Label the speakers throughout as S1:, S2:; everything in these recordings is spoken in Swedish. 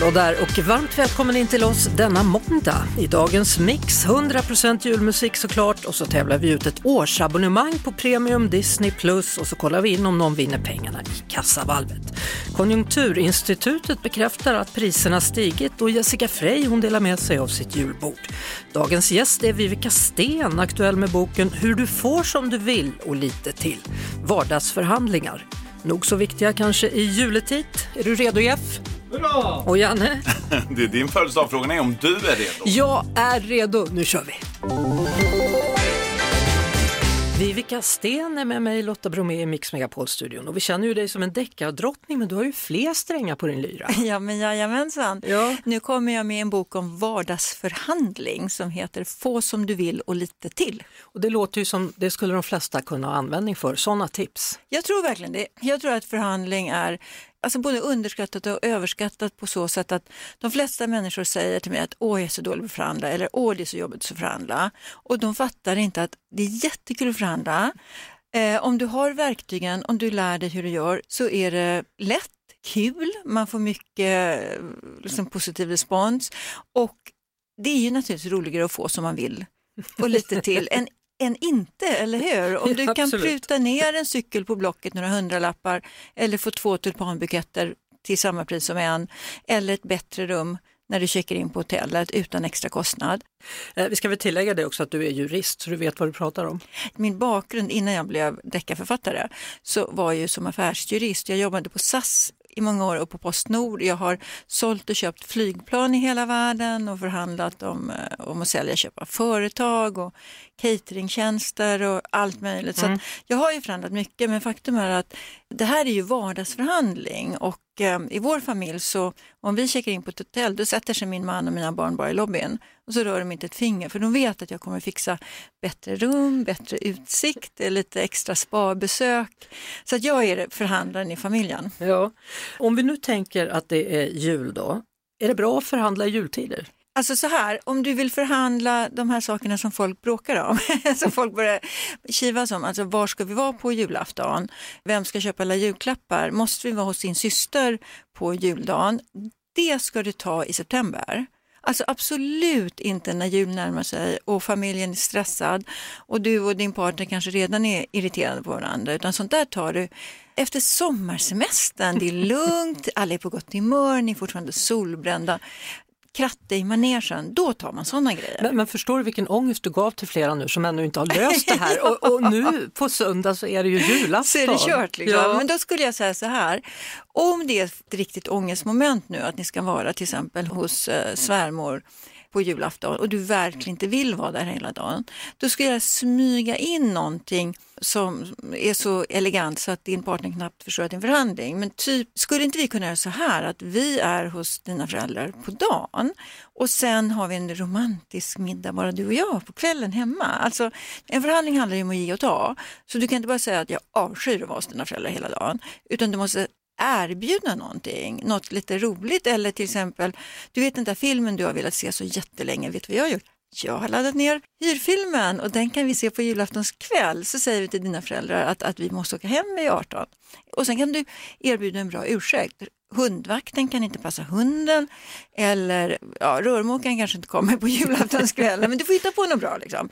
S1: Hallå där och varmt välkommen in till oss denna måndag. I dagens mix 100% julmusik såklart och så tävlar vi ut ett årsabonnemang på Premium Disney Plus och så kollar vi in om någon vinner pengarna i kassavalvet. Konjunkturinstitutet bekräftar att priserna stigit och Jessica Frey hon delar med sig av sitt julbord. Dagens gäst är Vivica Sten, aktuell med boken Hur du får som du vill och lite till. Vardagsförhandlingar. Nog så viktiga kanske i juletid. Är du redo Jeff?
S2: Bra!
S1: Och Janne?
S2: Det är din födelsedag. Frågan är om du är redo.
S1: Jag är redo, nu kör vi! Vivica Sten är med mig, Lotta Bromé i Mix Megapol-studion och vi känner ju dig som en deckardrottning men du har ju fler strängar på din lyra.
S3: Ja men jajamensan.
S1: Ja.
S3: Nu kommer jag med en bok om vardagsförhandling som heter Få som du vill och lite till.
S1: Och det låter ju som det skulle de flesta kunna ha användning för, sådana tips.
S3: Jag tror verkligen det. Jag tror att förhandling är alltså både underskattat och överskattat på så sätt att de flesta människor säger till mig att åh jag är så dålig på att förhandla eller åh det är så jobbigt att förhandla. Och de fattar inte att det är jättekul att förhandla. Eh, om du har verktygen, om du lär dig hur du gör så är det lätt, kul, man får mycket eh, liksom, positiv respons och det är ju naturligtvis roligare att få som man vill och lite till än än inte, eller hur? Om du
S1: Ja,
S3: kan pruta ner en cykel på Blocket några hundralappar eller få två tulpanbuketter till samma pris som en eller ett bättre rum när du checkar in på hotellet utan extra kostnad.
S1: Eh, Vi ska väl tillägga det också att du är jurist så du vet vad du pratar om.
S3: Min bakgrund innan jag blev deckarförfattare så var jag ju som affärsjurist. Jag jobbade på SAS i många år och på Postnord. Jag har sålt och köpt flygplan i hela världen och förhandlat om, eh, om att sälja och köpa företag och cateringtjänster och allt möjligt. Så att jag har ju förhandlat mycket men faktum är att det här är ju vardagsförhandling och eh, i vår familj så om vi checkar in på ett hotell då sätter sig min man och mina barn bara i lobbyn och så rör de inte ett finger för de vet att jag kommer fixa bättre rum, bättre utsikt, eh, lite extra spabesök. Så att jag är förhandlaren i familjen.
S1: Ja. Om vi nu tänker att det är jul då, är det bra att förhandla i jultider?
S3: Alltså så här, om du vill förhandla de här sakerna som folk bråkar om, som folk börjar kivas om, alltså var ska vi vara på julafton, vem ska köpa alla julklappar, måste vi vara hos din syster på juldagen, det ska du ta i september. Alltså absolut inte när jul närmar sig och familjen är stressad och du och din partner kanske redan är irriterade på varandra utan sånt där tar du efter sommarsemestern. Det är lugnt, alla är på gott humör, ni är fortfarande solbrända. Kratta i manegen, då tar man sådana grejer.
S1: Men, men förstår du vilken ångest du gav till flera nu som ännu inte har löst det här och, och nu på söndag så är det ju julafton.
S3: så är det kört. Liksom.
S1: Ja.
S3: Men då skulle jag säga så här, om det är ett riktigt ångestmoment nu att ni ska vara till exempel hos eh, svärmor på julafton och du verkligen inte vill vara där hela dagen, då skulle jag smyga in någonting som är så elegant så att din partner knappt förstår att det är en förhandling. Men typ, skulle inte vi kunna göra så här att vi är hos dina föräldrar på dagen och sen har vi en romantisk middag bara du och jag på kvällen hemma. Alltså en förhandling handlar ju om att ge och ta. Så du kan inte bara säga att jag avskyr att vara hos dina föräldrar hela dagen utan du måste erbjuda någonting, något lite roligt eller till exempel, du vet den där filmen du har velat se så jättelänge, vet du vad jag har gjort? Jag har laddat ner hyrfilmen och den kan vi se på julaftons kväll. Så säger vi till dina föräldrar att, att vi måste åka hem vid 18. Och sen kan du erbjuda en bra ursäkt. Hundvakten kan inte passa hunden eller ja, rörmokaren kanske inte kommer på julaftonskvällen men du får hitta på något bra liksom.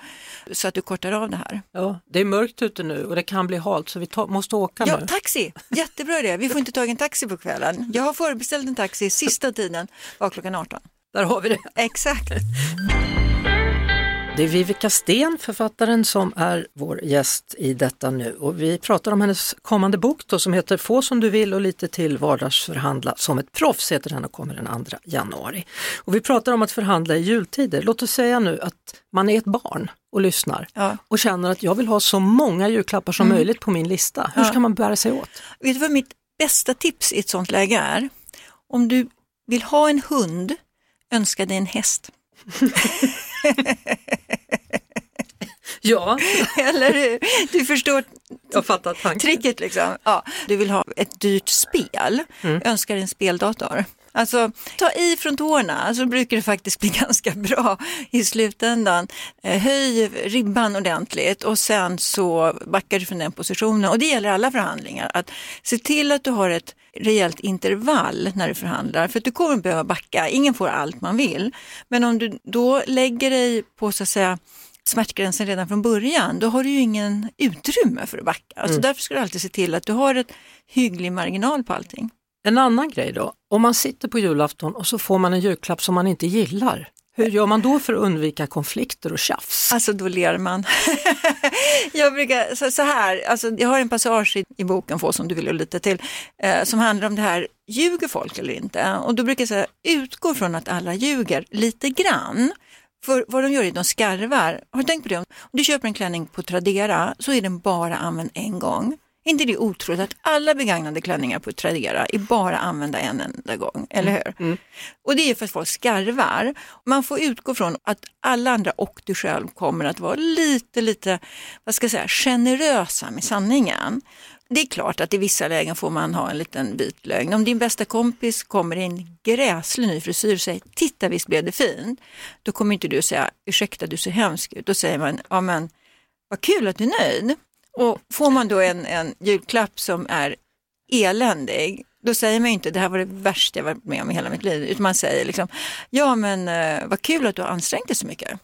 S3: Så att du kortar av det här.
S1: Ja, det är mörkt ute nu och det kan bli halt så vi ta, måste åka
S3: Ja,
S1: nu.
S3: taxi! Jättebra idé. Vi får inte tag i en taxi på kvällen. Jag har förbeställt en taxi sista tiden var klockan 18.
S1: Där har vi det.
S3: Exakt.
S1: Det är Vivica Sten, författaren, som är vår gäst i detta nu och vi pratar om hennes kommande bok då, som heter Få som du vill och lite till vardagsförhandla som ett proffs heter den och kommer den 2 januari. Och vi pratar om att förhandla i jultider. Låt oss säga nu att man är ett barn och lyssnar
S3: Ja.
S1: och känner att jag vill ha så många julklappar som möjligt på min lista. Hur
S3: Ja.
S1: ska man bära sig åt?
S3: Vet du vad mitt bästa tips i ett sånt läge är? Om du vill ha en hund, önska dig en häst.
S1: Ja,
S3: Eller hur? Du förstår
S1: jag fattar tanken.
S3: tricket liksom. Ja, du vill ha ett dyrt spel, önska dig en speldator. Alltså ta i från tårna så brukar det faktiskt bli ganska bra i slutändan. Eh, höj ribban ordentligt och sen så backar du från den positionen. Och det gäller alla förhandlingar. Att se till att du har ett rejält intervall när du förhandlar. För att du kommer behöva backa. Ingen får allt man vill. Men om du då lägger dig på så att säga smärtgränsen redan från början, då har du ju ingen utrymme för att backa. Alltså mm. Därför ska du alltid se till att du har ett hygglig marginal på allting.
S1: En annan grej då, om man sitter på julafton och så får man en julklapp som man inte gillar, hur gör man då för att undvika konflikter och tjafs?
S3: Alltså då ler man. jag brukar, så, så, här, alltså, jag har en passage i, i boken Få som du vill lite till, eh, som handlar om det här, ljuger folk eller inte? Och då brukar jag säga, utgå från att alla ljuger lite grann. För vad de gör är att de skarvar. Har du tänkt på det? Om du köper en klänning på Tradera så är den bara använd en gång. Är inte det otroligt att alla begagnade klänningar på Tradera är bara använda en enda gång, eller hur? Mm. mm. Och det är för att folk skarvar. Man får utgå från att alla andra och du själv kommer att vara lite, lite, vad ska jag säga, generösa med sanningen. Det är klart att i vissa lägen får man ha en liten vit lögn. Om din bästa kompis kommer i en gräslig ny frisyr och säger titta visst blev det fint. Då kommer inte du säga ursäkta du ser hemsk ut. Då säger man ja men vad kul att du är nöjd. Och får man då en, en julklapp som är eländig, då säger man inte det här var det värsta jag varit med om i hela mitt liv, utan man säger liksom ja men eh, vad kul att du har ansträngt dig så mycket.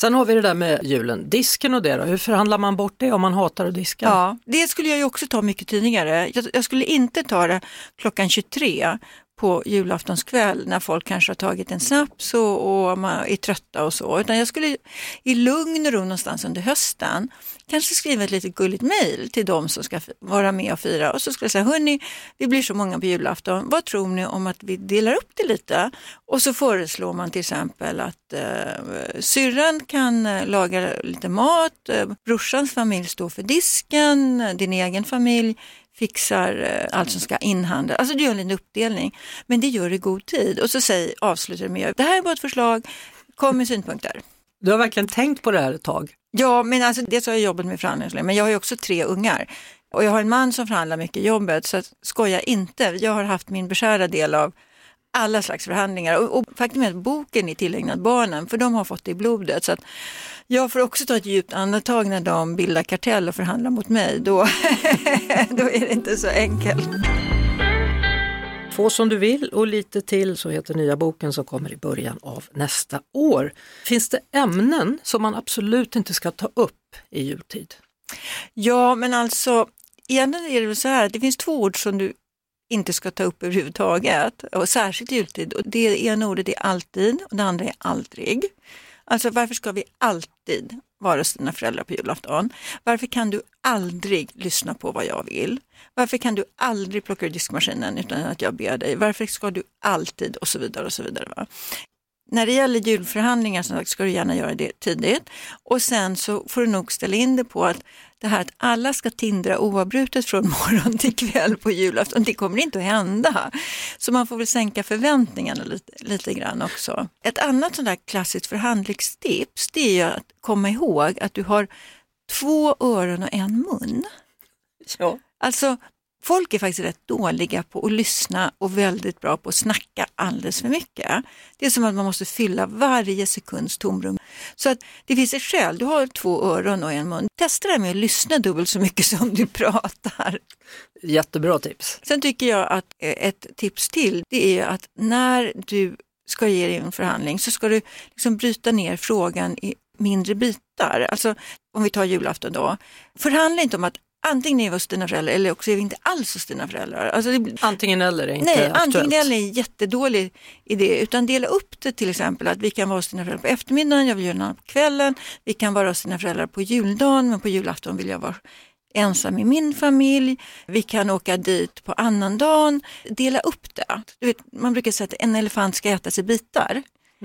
S1: Sen har vi det där med julen, disken och det då, hur förhandlar man bort det om man hatar att diska?
S3: Ja, det skulle jag ju också ta mycket tidigare. Jag, jag skulle inte ta det klockan 23 på julaftonskväll när folk kanske har tagit en snaps och, och man är trötta och så. Utan jag skulle i lugn och ro någonstans under hösten kanske skriva ett litet gulligt mejl till de som ska vara med och fira och så skulle jag säga, hörni, vi blir så många på julafton, vad tror ni om att vi delar upp det lite? Och så föreslår man till exempel att eh, syrran kan eh, laga lite mat, eh, brorsans familj står för disken, eh, din egen familj fixar eh, allt som ska inhandlas. Alltså du gör en liten uppdelning, men det gör i god tid. Och så säg, avslutar du med, det här är bara ett förslag, kom med synpunkter.
S1: Du har verkligen tänkt på det här ett tag?
S3: Ja, men alltså dels har jag jobbat med förhandlingar, men jag har ju också tre ungar. Och jag har en man som förhandlar mycket i jobbet, så skoja inte. Jag har haft min beskärda del av alla slags förhandlingar. Och, och faktum är att boken är tillägnad barnen, för de har fått det i blodet. Så att jag får också ta ett djupt andetag när de bildar kartell och förhandlar mot mig. Då, då är det inte så enkelt.
S1: Få som du vill och lite till så heter nya boken som kommer i början av nästa år. Finns det ämnen som man absolut inte ska ta upp i jultid?
S3: Ja, men alltså egentligen är det så här att det finns två ord som du inte ska ta upp överhuvudtaget och särskilt jultid. Och det ena ordet är alltid och det andra är aldrig. Alltså varför ska vi alltid vara hos dina föräldrar på julafton? Varför kan du aldrig lyssna på vad jag vill? Varför kan du aldrig plocka ur diskmaskinen utan att jag ber dig? Varför ska du alltid och så vidare och så vidare. Va? När det gäller julförhandlingar som sagt, ska du gärna göra det tidigt och sen så får du nog ställa in det på att det här att alla ska tindra oavbrutet från morgon till kväll på julafton, det kommer inte att hända. Så man får väl sänka förväntningarna lite, lite grann också. Ett annat sånt där klassiskt förhandlingstips det är ju att komma ihåg att du har två öron och en mun.
S1: Ja.
S3: Alltså Folk är faktiskt rätt dåliga på att lyssna och väldigt bra på att snacka alldeles för mycket. Det är som att man måste fylla varje sekunds tomrum. Så att det finns ett skäl, du har två öron och en mun. Testa det med att lyssna dubbelt så mycket som du pratar.
S1: Jättebra tips.
S3: Sen tycker jag att eh, ett tips till, det är att när du ska ge dig en förhandling så ska du liksom bryta ner frågan i mindre bitar. Alltså om vi tar julafton då. Förhandla inte om att antingen är vi hos dina föräldrar eller också är vi inte alls hos dina föräldrar. Alltså det,
S1: antingen eller är inte
S3: Nej,
S1: aktuellt.
S3: antingen eller är en jättedålig idé. Utan dela upp det till exempel att vi kan vara hos dina föräldrar på eftermiddagen, jag vill göra något på kvällen. Vi kan vara hos dina föräldrar på juldagen, men på julafton vill jag vara ensam i min familj. Vi kan åka dit på annandagen. Dela upp det. Du vet, man brukar säga att en elefant ska ätas i bitar.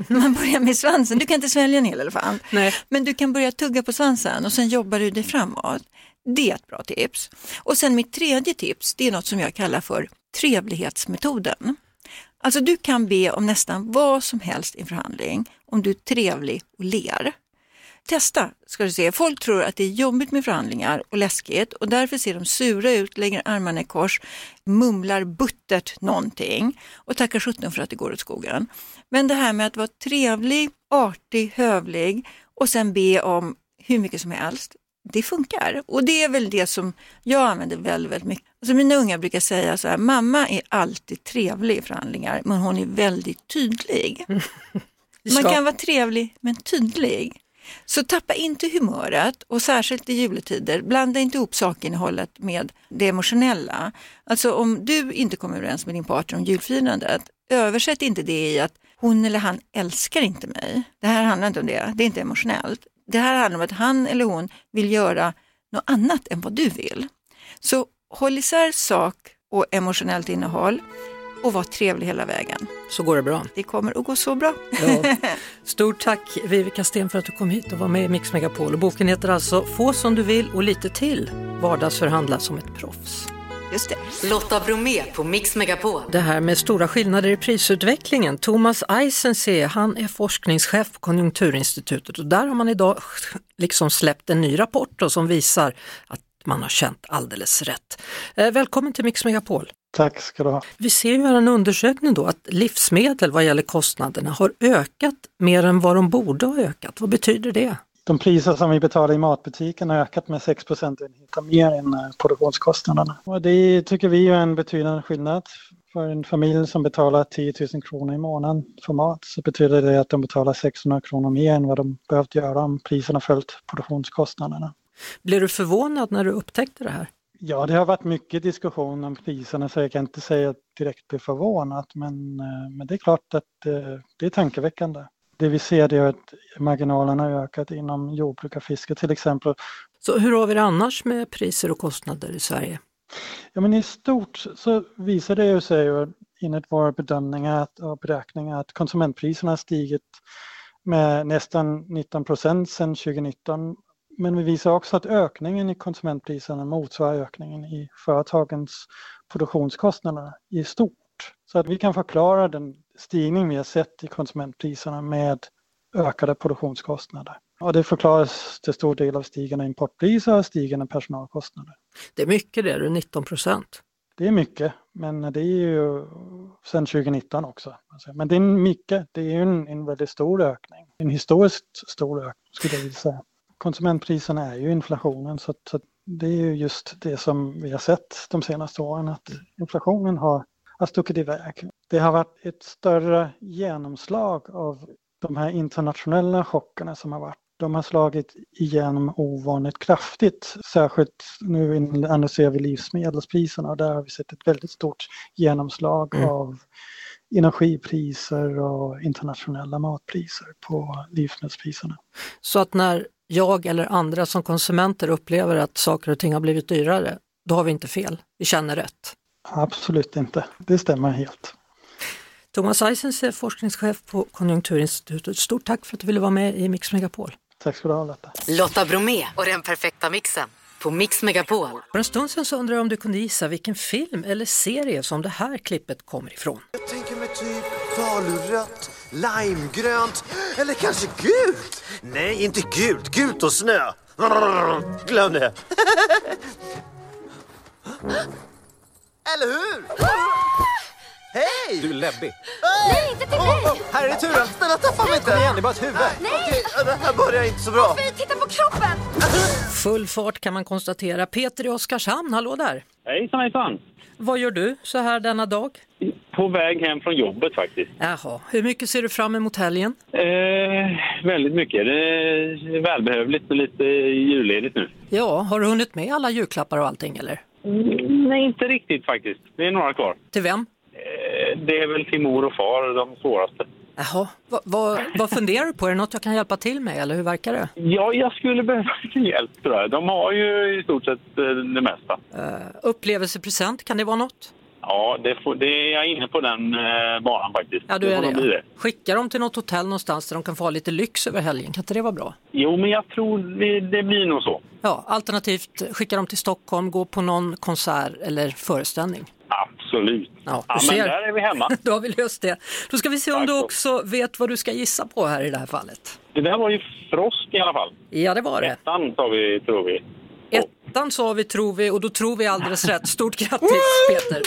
S3: Man börjar med svansen, du kan inte svälja en hel elefant.
S1: Nej.
S3: Men du kan börja tugga på svansen och sen jobbar du dig framåt. Det är ett bra tips. Och sen mitt tredje tips, det är något som jag kallar för trevlighetsmetoden. Alltså du kan be om nästan vad som helst i en förhandling om du är trevlig och ler. Testa ska du se. Folk tror att det är jobbigt med förhandlingar och läskigt och därför ser de sura ut, lägger armarna i kors, mumlar buttert någonting och tackar sjutton för att det går åt skogen. Men det här med att vara trevlig, artig, hövlig och sen be om hur mycket som helst, det funkar. Och det är väl det som jag använder väldigt, väldigt mycket. Alltså mina unga brukar säga så här, mamma är alltid trevlig i förhandlingar, men hon är väldigt tydlig. Man kan vara trevlig men tydlig. Så tappa inte humöret och särskilt i juletider, blanda inte ihop sakinnehållet med det emotionella. Alltså om du inte kommer överens med din partner om julfirandet, översätt inte det i att hon eller han älskar inte mig. Det här handlar inte om det, det är inte emotionellt. Det här handlar om att han eller hon vill göra något annat än vad du vill. Så håll isär sak och emotionellt innehåll och var trevlig hela vägen.
S1: Så går det bra.
S3: Det kommer att gå så bra.
S1: Ja. Stort tack Vivica Sten för att du kom hit och var med i Mix Megapol. Och boken heter alltså Få som du vill och lite till. Vardagsförhandla som ett proffs.
S3: Just det.
S4: Lotta Bromé på Mix Megapol.
S1: Det här med stora skillnader i prisutvecklingen. Thomas Eisensee, han är forskningschef på Konjunkturinstitutet och där har man idag liksom släppt en ny rapport då, som visar att man har känt alldeles rätt. Eh, välkommen till Mix Megapol.
S5: Tack ska du ha.
S1: Vi ser ju här en undersökning då att livsmedel vad gäller kostnaderna har ökat mer än vad de borde ha ökat. Vad betyder det?
S5: De priser som vi betalar i matbutiken har ökat med 6 procentenheter mer än eh, produktionskostnaderna. Och det tycker vi är en betydande skillnad. För en familj som betalar 10 000 kronor i månaden för mat så betyder det att de betalar 600 kronor mer än vad de behövt göra om priserna följt produktionskostnaderna.
S1: Blev du förvånad när du upptäckte det här?
S5: Ja, det har varit mycket diskussion om priserna så jag kan inte säga direkt bli förvånad men, eh, men det är klart att eh, det är tankeväckande. Det vi ser är att marginalerna har ökat inom jordbruk och fiske till exempel.
S1: Så hur har vi det annars med priser och kostnader i Sverige?
S5: Ja, men I stort så visar det sig enligt våra bedömningar och beräkningar att konsumentpriserna har stigit med nästan 19 procent sedan 2019 men vi visar också att ökningen i konsumentpriserna motsvarar ökningen i företagens produktionskostnader i stort. Så att vi kan förklara den stigning vi har sett i konsumentpriserna med ökade produktionskostnader. Och det förklaras till stor del av stigande importpriser och stigande personalkostnader.
S1: Det är mycket det, du 19 procent.
S5: Det är mycket, men det är ju sedan 2019 också. Men det är mycket, det är en, en väldigt stor ökning. En historiskt stor ökning skulle jag vilja säga konsumentpriserna är ju inflationen så, så det är ju just det som vi har sett de senaste åren att inflationen har, har stuckit iväg. Det har varit ett större genomslag av de här internationella chockerna som har varit. De har slagit igenom ovanligt kraftigt, särskilt nu analyserar vi livsmedelspriserna och där har vi sett ett väldigt stort genomslag mm. av energipriser och internationella matpriser på livsmedelspriserna.
S1: Så att när jag eller andra som konsumenter upplever att saker och ting har blivit dyrare, då har vi inte fel. Vi känner rätt.
S5: Absolut inte, det stämmer helt.
S1: Thomas Eisens är forskningschef på Konjunkturinstitutet. Stort tack för att du ville vara med i Mix Megapol.
S5: Tack ska du ha Lotta.
S4: Lotta Bromé och den perfekta mixen på Mix Megapol.
S1: För en stund sedan så undrade jag om du kunde gissa vilken film eller serie som det här klippet kommer ifrån.
S6: Jag tänker mig typ falurött, limegrönt eller kanske gult. Nej, inte gult. Gult och snö. Glöm det. Eller hur? Hej!
S7: Du är läbbig.
S8: Nej, inte till mig!
S6: Oh, oh, här är turen. Snälla tappa mig inte.
S7: Kom igen, det är bara ett huvud.
S8: Nej!
S6: Okej, det här börjar inte så bra.
S8: Vi tittar på kroppen!
S1: Full fart kan man konstatera. Peter i Oskarshamn, hallå där!
S9: Hejsan hejsan!
S1: Vad gör du så här denna dag?
S9: På väg hem från jobbet faktiskt.
S1: Jaha, hur mycket ser du fram emot helgen?
S9: Eh, väldigt mycket. Det är välbehövligt med lite julledigt nu.
S1: Ja, har du hunnit med alla julklappar och allting eller?
S9: Mm, nej, inte riktigt faktiskt. Det är några kvar.
S1: Till vem?
S9: Det är väl till mor och far, de svåraste.
S1: Jaha, vad, vad, vad funderar du på? Är det något jag kan hjälpa till med eller hur verkar det?
S9: Ja, jag skulle behöva lite hjälp tror jag. De har ju i stort sett eh, det mesta.
S1: Uh, upplevelsepresent, kan det vara något?
S9: Ja, det, får, det är jag inne på den eh, banan faktiskt.
S1: Ja, du
S9: det
S1: är
S9: bli
S1: det. Skicka dem till något hotell någonstans där de kan få ha lite lyx över helgen. Kan inte det vara bra?
S9: Jo, men jag tror det, det blir nog så.
S1: Ja, alternativt skicka dem till Stockholm, gå på någon konsert eller föreställning.
S9: Absolut.
S1: Ja,
S9: Ja, men där är vi hemma.
S1: Då har vi löst det. Då ska vi se om
S9: Tack
S1: du
S9: så.
S1: också vet vad du ska gissa på här i det här fallet.
S9: Det där var ju Frost i alla fall.
S1: Ja, det var det.
S9: Ettan tar vi, tror vi.
S1: Ettan sa vi tror vi och då tror vi alldeles rätt. Stort grattis Peter!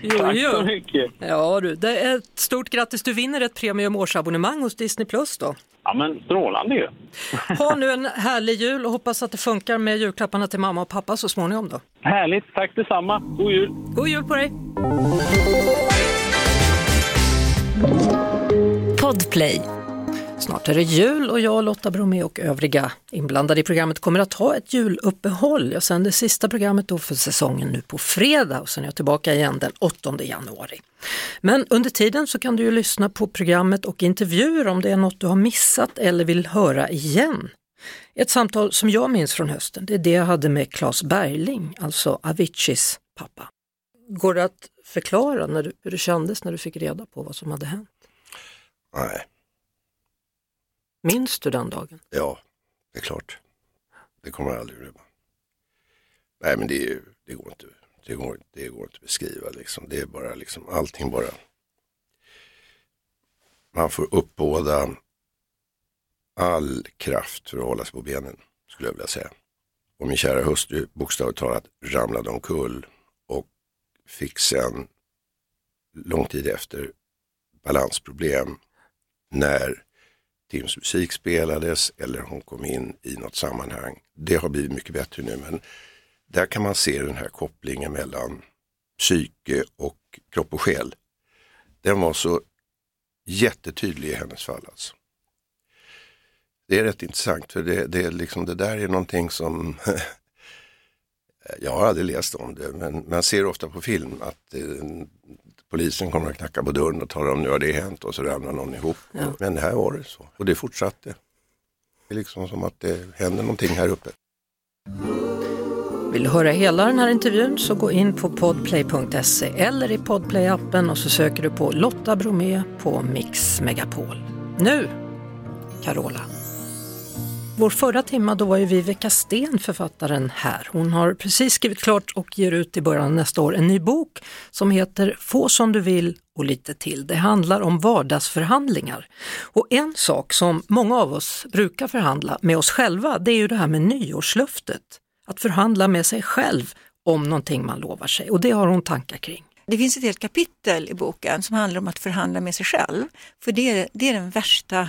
S1: Jo,
S9: Tack
S1: jo.
S9: så mycket.
S1: Ja du, det är ett stort grattis. Du vinner ett premium årsabonnemang hos Disney Plus då.
S9: Ja, men strålande ju.
S1: Ha nu en härlig jul och hoppas att det funkar med julklapparna till mamma och pappa så småningom då.
S9: Härligt. Tack detsamma. God jul.
S1: God jul på dig!
S7: Podplay.
S1: Snart är det jul och jag, Lotta Bromé och övriga inblandade i programmet kommer att ha ett juluppehåll. Jag sänder sista programmet då för säsongen nu på fredag och sen är jag tillbaka igen den 8 januari. Men under tiden så kan du ju lyssna på programmet och intervjuer om det är något du har missat eller vill höra igen. Ett samtal som jag minns från hösten, det är det jag hade med Claes Bergling, alltså Aviciis pappa. Går det att förklara när du, hur det kändes när du fick reda på vad som hade hänt?
S10: Nej,
S1: Minns du den dagen?
S10: ja, det är klart. Det kommer jag aldrig glömma. Nej, men det, är, ju- det, går inte, det, går, det går inte att beskriva liksom. Det är bara liksom, allting bara. Man får uppbåda all kraft för att hålla sig på benen, skulle jag vilja säga. Och min kära hustru bokstavligt talat ramlade omkull och fick sen lång tid efter balansproblem när Tims musik spelades eller hon kom in i något sammanhang. Det har blivit mycket bättre nu men där kan man se den här kopplingen mellan psyke och kropp och själ. Den var så jättetydlig i hennes fall. Alltså. Det är rätt intressant för det, det, är liksom, det där är någonting som jag har aldrig läst om det men man ser ofta på film att eh, polisen kommer att knacka på dörren och talar om nu har det hänt och så ramlar någon ihop. Men här var det så och det fortsatte. Det är liksom som att det händer någonting här uppe.
S1: Vill du höra hela den här intervjun så gå in på podplay.se eller i podplay-appen och så söker du på Lotta Bromé på Mix Megapol. Nu, Carola. Vår förra timma då var ju Viveka Sten författaren här. Hon har precis skrivit klart och ger ut i början av nästa år en ny bok som heter Få som du vill och lite till. Det handlar om vardagsförhandlingar. Och en sak som många av oss brukar förhandla med oss själva det är ju det här med nyårslöftet. Att förhandla med sig själv om någonting man lovar sig och det har hon tankar kring.
S3: Det finns ett helt kapitel i boken som handlar om att förhandla med sig själv. För det är, det är den värsta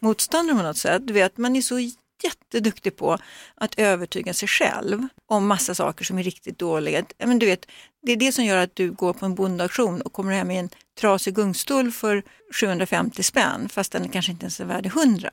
S3: motståndaren på något sätt. Du vet, man är så jätteduktig på att övertyga sig själv om massa saker som är riktigt dåliga. Men du vet, det är det som gör att du går på en bondauktion och kommer hem i en trasig gungstol för 750 spänn fast den kanske inte ens är värd 100.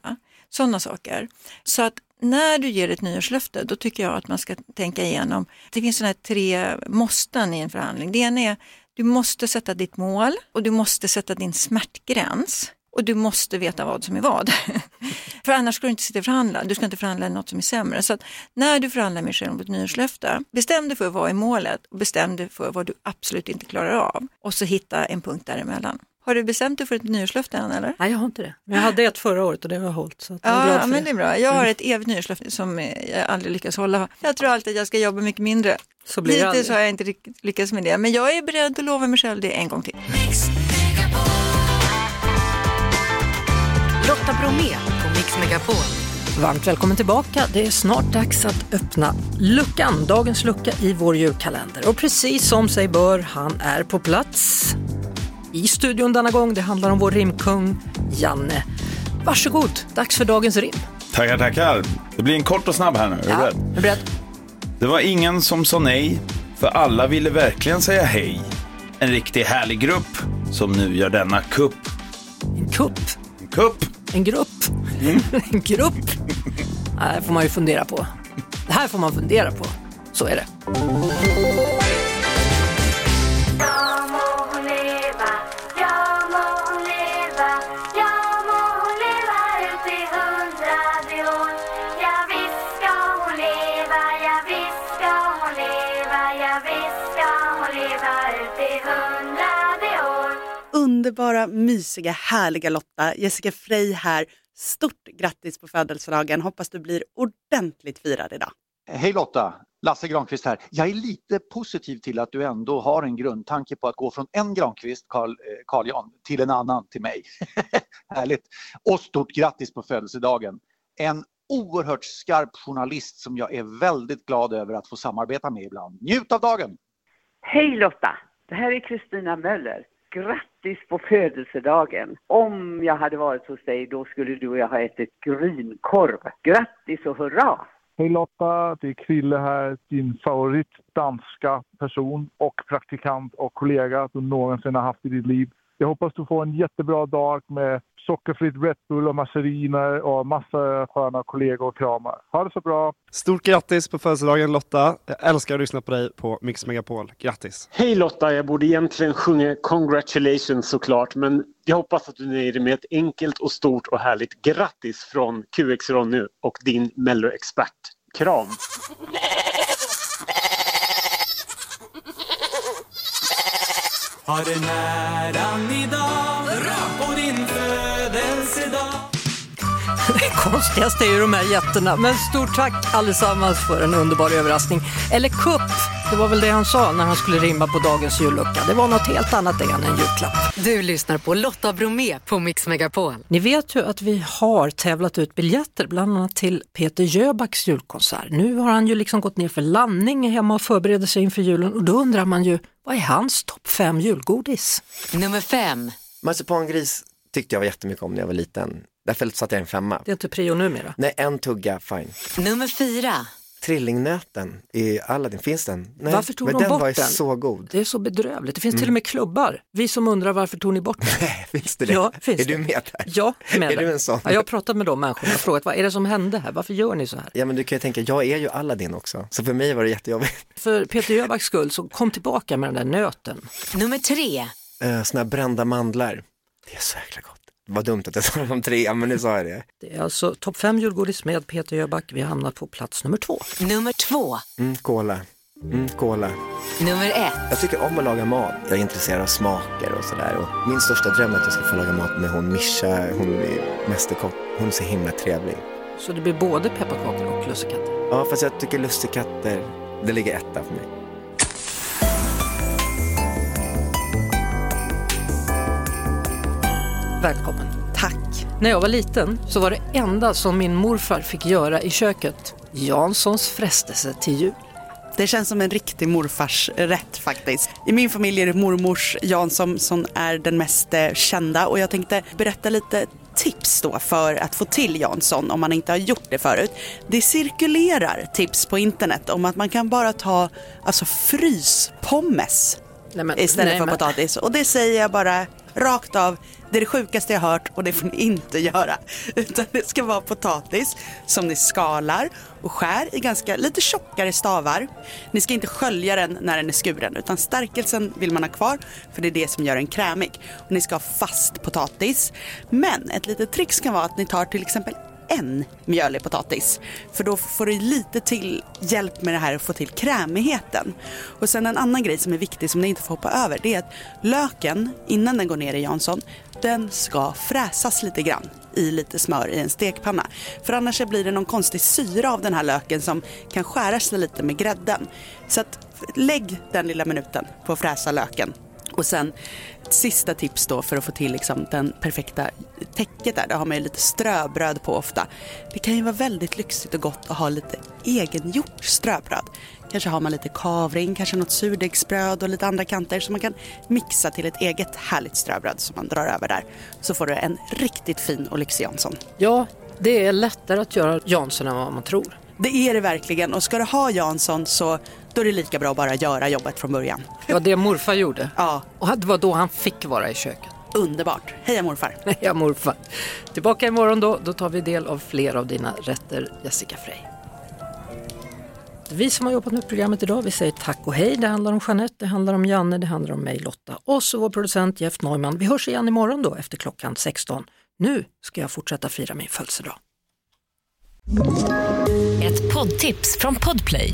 S3: Sådana saker. Så att när du ger ett nyårslöfte då tycker jag att man ska tänka igenom. Det finns sådana här tre måsten i en förhandling. Det ena är du måste sätta ditt mål och du måste sätta din smärtgräns. Och du måste veta vad som är vad. För annars ska du inte sitta och förhandla. Du ska inte förhandla något som är sämre. Så att när du förhandlar med dig själv om ett nyårslöfte, bestäm dig för vad är målet och bestäm dig för vad du absolut inte klarar av. Och så hitta en punkt däremellan. Har du bestämt dig för ett nyårslöfte än eller?
S1: Nej, jag har inte det. Men jag hade ett förra året och det har jag hållit. Så att jag
S3: Ja, men det är bra. Jag har
S1: Mm.
S3: ett evigt nyårslöfte som eh, jag aldrig lyckas hålla. Jag tror alltid att jag ska jobba mycket mindre.
S1: Så blir det aldrig.
S3: Hittills har jag inte lyckats med det, men jag är beredd att lova mig själv det en gång till.
S4: Lotta Bromé på Mix Megapol.
S1: Varmt välkommen tillbaka. Det är snart dags att öppna luckan, dagens lucka i vår julkalender. Och precis som sig bör, han är på plats i studion denna gång. Det handlar om vår rimkung Janne. Varsågod, dags för dagens rim.
S2: Tackar, tackar. Det blir en kort och snabb här nu. Är du
S1: Ja,
S2: beredd?
S1: är du beredd?
S2: Det var ingen som sa nej, för alla ville verkligen säga hej. En riktigt härlig grupp som nu gör denna kupp.
S1: En kupp,
S2: En kupp!
S1: En grupp, en grupp. Det här får man ju fundera på. Det här får man fundera på. Så är det.
S8: Leva, ja må hon leva, ja må hon leva ut i hundrade
S7: Underbara, mysiga, härliga Lotta. Jessica Frey här. Stort grattis på födelsedagen. Hoppas du blir ordentligt firad idag.
S11: Hej Lotta! Lasse Granqvist här. Jag är lite positiv till att du ändå har en grundtanke på att gå från en Granqvist, Carl, eh, Carl Jan, till en annan, till mig. Härligt! Och stort grattis på födelsedagen! En oerhört skarp journalist som jag är väldigt glad över att få samarbeta med ibland. Njut av dagen!
S12: Hej Lotta! Det här är Kristina Möller. Grattis på födelsedagen! Om jag hade varit hos dig då skulle du och jag ha ätit grynkorv. Grattis och hurra!
S13: Hej Lotta, det är Krille här, din favorit danska person och praktikant och kollega du någonsin har haft i ditt liv. Jag hoppas du får en jättebra dag med sockerfritt Red Bull och massariner och massa sköna kollegor och kramar. Ha det så bra!
S14: Stort grattis på födelsedagen Lotta. Jag älskar att lyssna på dig på Mix Megapol. Grattis!
S9: Hej Lotta, jag borde egentligen sjunga congratulations såklart, men jag hoppas att du nöjer dig med ett enkelt och stort och härligt grattis från QX Ronny och din Mello-expert. Kram!
S15: Har den äran idag på din födelsedag.
S1: Det konstigaste är ju de här jätterna. Men stort tack allesammans för en underbar överraskning. Eller kupp, det var väl det han sa när han skulle rimma på dagens jullucka. Det var något helt annat än en julklapp.
S4: Du lyssnar på Lotta Bromé på Mix Megapol.
S1: Ni vet ju att vi har tävlat ut biljetter bland annat till Peter Jöbacks julkonsert. Nu har han ju liksom gått ner för landning hemma och förbereder sig inför julen och då undrar man ju, vad är hans topp fem julgodis?
S4: Nummer fem.
S16: Marsipangris tyckte jag var jättemycket om när jag var liten. Därför satte jag en femma.
S1: Det är inte prio numera.
S16: Nej, en tugga, fine.
S4: Nummer fyra.
S16: Trillingnöten i Aladdin, finns den? Nej,
S1: Varför tog
S16: men
S1: de
S16: den
S1: bort
S16: var ju
S1: den?
S16: så god.
S1: Det är så bedrövligt. Det finns
S16: Mm.
S1: till och med klubbar. Vi som undrar varför tog ni bort den?
S16: Finns det det?
S1: Ja, finns
S16: är
S1: det.
S16: du med där?
S1: Ja, med
S16: Är
S1: där.
S16: du en sån?
S1: Ja, jag har pratat med de människorna och frågat vad är det som hände här? Varför gör ni så här?
S16: Ja men du kan ju tänka, jag är ju Aladdin också. Så för mig var det jättejobbigt.
S1: För Peter Jöbacks skull, så kom tillbaka med den där nöten.
S4: Nummer tre.
S16: Uh, såna här brända mandlar. Det är så jäkla gott. Var dumt att jag sa de tre, men nu sa jag det.
S1: Det är alltså topp fem julgodis med Peter Jöback. Vi har hamnat på plats nummer två.
S4: Nummer två.
S16: Mm, cola. Mm, cola.
S4: Nummer ett.
S16: Jag tycker om att laga mat. Jag är intresserad av smaker och sådär. Och Min största dröm är att jag ska få laga mat med hon Mischa, hon är mästerkock. Hon är så himla trevlig.
S1: Så det blir både pepparkakor och lussekatter.
S16: Ja, fast jag tycker lussekatter, det ligger etta för mig.
S1: Välkommen.
S7: Tack.
S1: När jag var liten så var det enda som min morfar fick göra i köket Janssons frestelse till jul.
S7: Det känns som en riktig morfars rätt faktiskt. I min familj är det mormors Jansson som är den mest eh, kända och jag tänkte berätta lite tips då för att få till Jansson om man inte har gjort det förut. Det cirkulerar tips på internet om att man kan bara ta alltså fryspommes
S1: Nej, men-
S7: istället
S1: nej,
S7: för
S1: men-
S7: potatis. Och det säger jag bara rakt av. Det är det sjukaste jag hört och det får ni inte göra. Utan det ska vara potatis som ni skalar och skär i ganska lite tjockare stavar. Ni ska inte skölja den när den är skuren utan stärkelsen vill man ha kvar för det är det som gör den krämig. Och ni ska ha fast potatis. Men ett litet trix kan vara att ni tar till exempel en mjölig potatis. För då får du lite till hjälp med det här att få till krämigheten. Och sen en annan grej som är viktig som ni inte får hoppa över det är att löken innan den går ner i Jansson den ska fräsas lite grann i lite smör i en stekpanna. För annars blir det någon konstig syra av den här löken som kan skära sig lite med grädden. Så att lägg den lilla minuten på att fräsa löken. Och sen ett sista tips då för att få till liksom den perfekta täcket där. Där har man ju lite ströbröd på ofta. Det kan ju vara väldigt lyxigt och gott att ha lite egengjort ströbröd. Kanske har man lite kavring, kanske något surdegsbröd och lite andra kanter som man kan mixa till ett eget härligt ströbröd som man drar över där. Så får du en riktigt fin och lyxig Jansson.
S1: Ja, det är lättare att göra Jansson än vad man tror.
S7: Det är det verkligen och ska du ha Jansson så då är det lika bra att bara göra jobbet från början.
S1: Det var det morfar gjorde.
S7: Ja.
S1: Och det var då han fick vara i köket.
S7: Underbart. Heja morfar.
S1: Heja morfar. Tillbaka imorgon då, då tar vi del av fler av dina rätter, Jessica Frey. Vi som har jobbat med programmet idag, vi säger tack och hej. Det handlar om Jeanette, det handlar om Janne, det handlar om mig Lotta och så vår producent Jeff Neumann. Vi hörs igen imorgon då efter klockan 16. Nu ska jag fortsätta fira min födelsedag.
S17: Ett poddtips från Podplay.